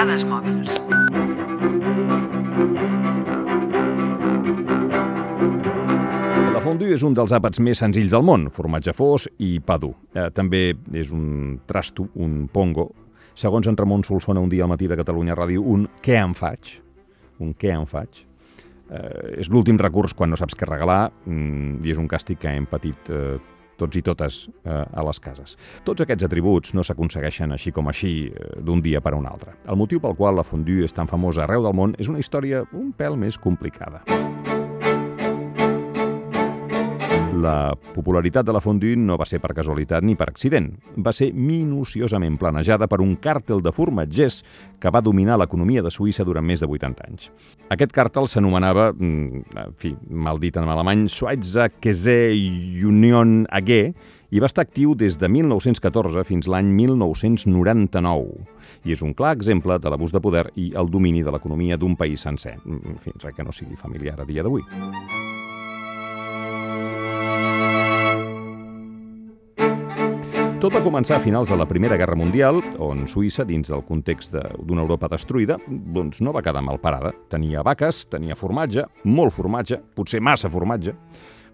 Dades mòbils. La fondue és un dels àpats més senzills del món, formatge fos i pa dur. Eh, també és un trasto, un pongo. Segons en Ramon Solsona un dia al matí de Catalunya Ràdio, un què em faig? Un què em faig? Eh, és l'últim recurs quan no saps què regalar mm, i és un càstig que hem patit eh, tots i totes eh, a les cases. Tots aquests atributs no s'aconsegueixen així com així eh, d'un dia per a un altre. El motiu pel qual la fondue és tan famosa arreu del món és una història un pèl més complicada. La popularitat de la fondue no va ser per casualitat ni per accident. Va ser minuciosament planejada per un càrtel de formatgers que va dominar l'economia de Suïssa durant més de 80 anys. Aquest càrtel s'anomenava, mm, en fi, mal dit en alemany, Schweizer Käse Union AG i va estar actiu des de 1914 fins l'any 1999. I és un clar exemple de l'abús de poder i el domini de l'economia d'un país sencer. En fi, res que no sigui familiar a dia d'avui. Tot va començar a finals de la Primera Guerra Mundial, on Suïssa, dins del context d'una Europa destruïda, doncs no va quedar mal parada. Tenia vaques, tenia formatge, molt formatge, potser massa formatge,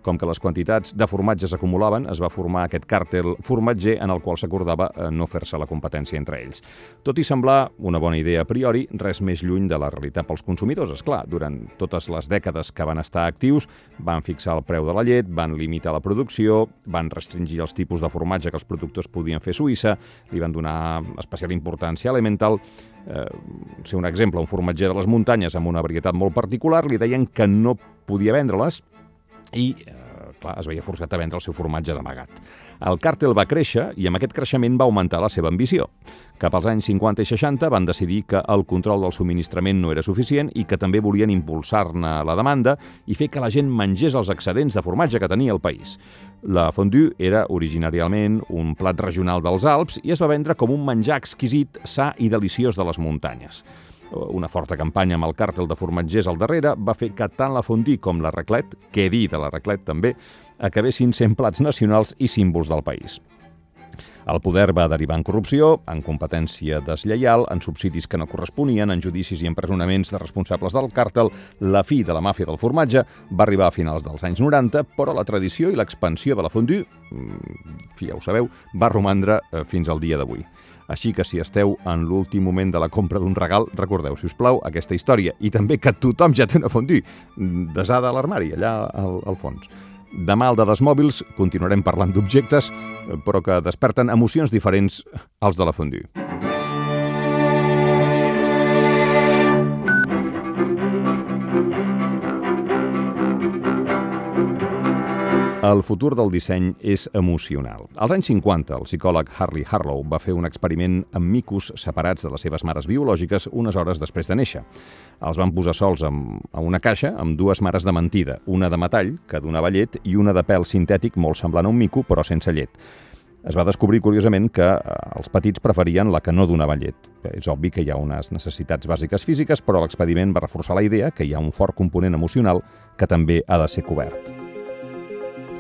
com que les quantitats de formatge s'acumulaven, es va formar aquest càrtel formatger en el qual s'acordava eh, no fer-se la competència entre ells. Tot i semblar una bona idea a priori, res més lluny de la realitat pels consumidors. És clar, durant totes les dècades que van estar actius, van fixar el preu de la llet, van limitar la producció, van restringir els tipus de formatge que els productors podien fer a Suïssa, li van donar especial importància Elemental, eh, ser un exemple, un formatger de les muntanyes amb una varietat molt particular, li deien que no podia vendre-les i eh, clar, es veia forçat a vendre el seu formatge d'amagat. El càrtel va créixer i amb aquest creixement va augmentar la seva ambició. Cap als anys 50 i 60 van decidir que el control del subministrament no era suficient i que també volien impulsar-ne la demanda i fer que la gent mengés els excedents de formatge que tenia el país. La fondue era originàriament un plat regional dels Alps i es va vendre com un menjar exquisit, sa i deliciós de les muntanyes. Una forta campanya amb el càrtel de formatgers al darrere va fer que tant la fondue com la raclet, què dir de la raclet també, acabessin sent plats nacionals i símbols del país. El poder va derivar en corrupció, en competència deslleial, en subsidis que no corresponien, en judicis i empresonaments de responsables del càrtel. La fi de la màfia del formatge va arribar a finals dels anys 90, però la tradició i l'expansió de la fondue, mm, ja ho sabeu, va romandre eh, fins al dia d'avui. Així que si esteu en l'últim moment de la compra d'un regal, recordeu, si us plau, aquesta història. I també que tothom ja té una fondue desada a l'armari, allà al, al fons. Demà al Dades Mòbils continuarem parlant d'objectes, però que desperten emocions diferents als de la fondue. El futur del disseny és emocional. Als anys 50, el psicòleg Harley Harlow va fer un experiment amb micos separats de les seves mares biològiques unes hores després de néixer. Els van posar sols en, en una caixa amb dues mares de mentida, una de metall, que donava llet, i una de pèl sintètic molt semblant a un mico, però sense llet. Es va descobrir, curiosament, que eh, els petits preferien la que no donava llet. És obvi que hi ha unes necessitats bàsiques físiques, però l'experiment va reforçar la idea que hi ha un fort component emocional que també ha de ser cobert.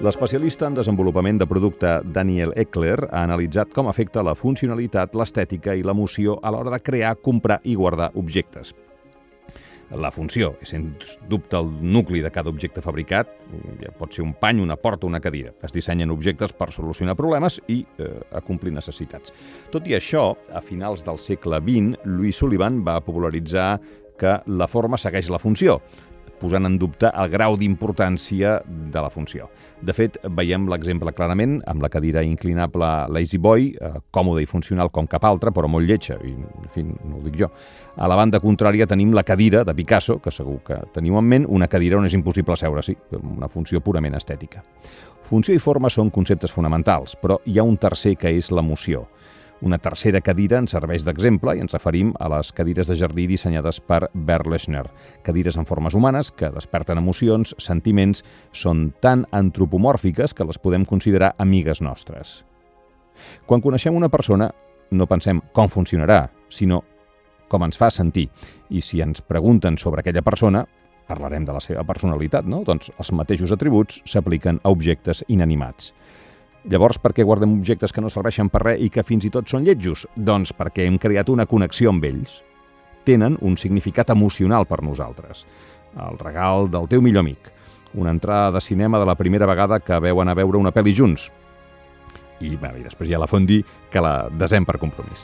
L'especialista en desenvolupament de producte Daniel Eckler ha analitzat com afecta la funcionalitat, l'estètica i l'emoció a l'hora de crear, comprar i guardar objectes. La funció és, sens dubte, el nucli de cada objecte fabricat. Ja pot ser un pany, una porta, una cadira. Es dissenyen objectes per solucionar problemes i eh, acomplir necessitats. Tot i això, a finals del segle XX, Louis Sullivan va popularitzar que la forma segueix la funció posant en dubte el grau d'importància de la funció. De fet, veiem l'exemple clarament amb la cadira inclinable Lazy Boy, eh, còmoda i funcional com cap altra, però molt lletja, i en fi, no ho dic jo. A la banda contrària tenim la cadira de Picasso, que segur que teniu en ment, una cadira on és impossible seure, sí, una funció purament estètica. Funció i forma són conceptes fonamentals, però hi ha un tercer que és l'emoció. Una tercera cadira ens serveix d'exemple i ens referim a les cadires de jardí dissenyades per Bert Lechner. Cadires en formes humanes que desperten emocions, sentiments, són tan antropomòrfiques que les podem considerar amigues nostres. Quan coneixem una persona, no pensem com funcionarà, sinó com ens fa sentir. I si ens pregunten sobre aquella persona, parlarem de la seva personalitat, no? Doncs els mateixos atributs s'apliquen a objectes inanimats. Llavors, per què guardem objectes que no serveixen per res i que fins i tot són lletjos? Doncs perquè hem creat una connexió amb ells. tenen un significat emocional per nosaltres. El regal del teu millor amic, una entrada de cinema de la primera vegada que veuen a veure una pel·li junts, i, bé, i després hi ha la Fondi, que la desem per compromís.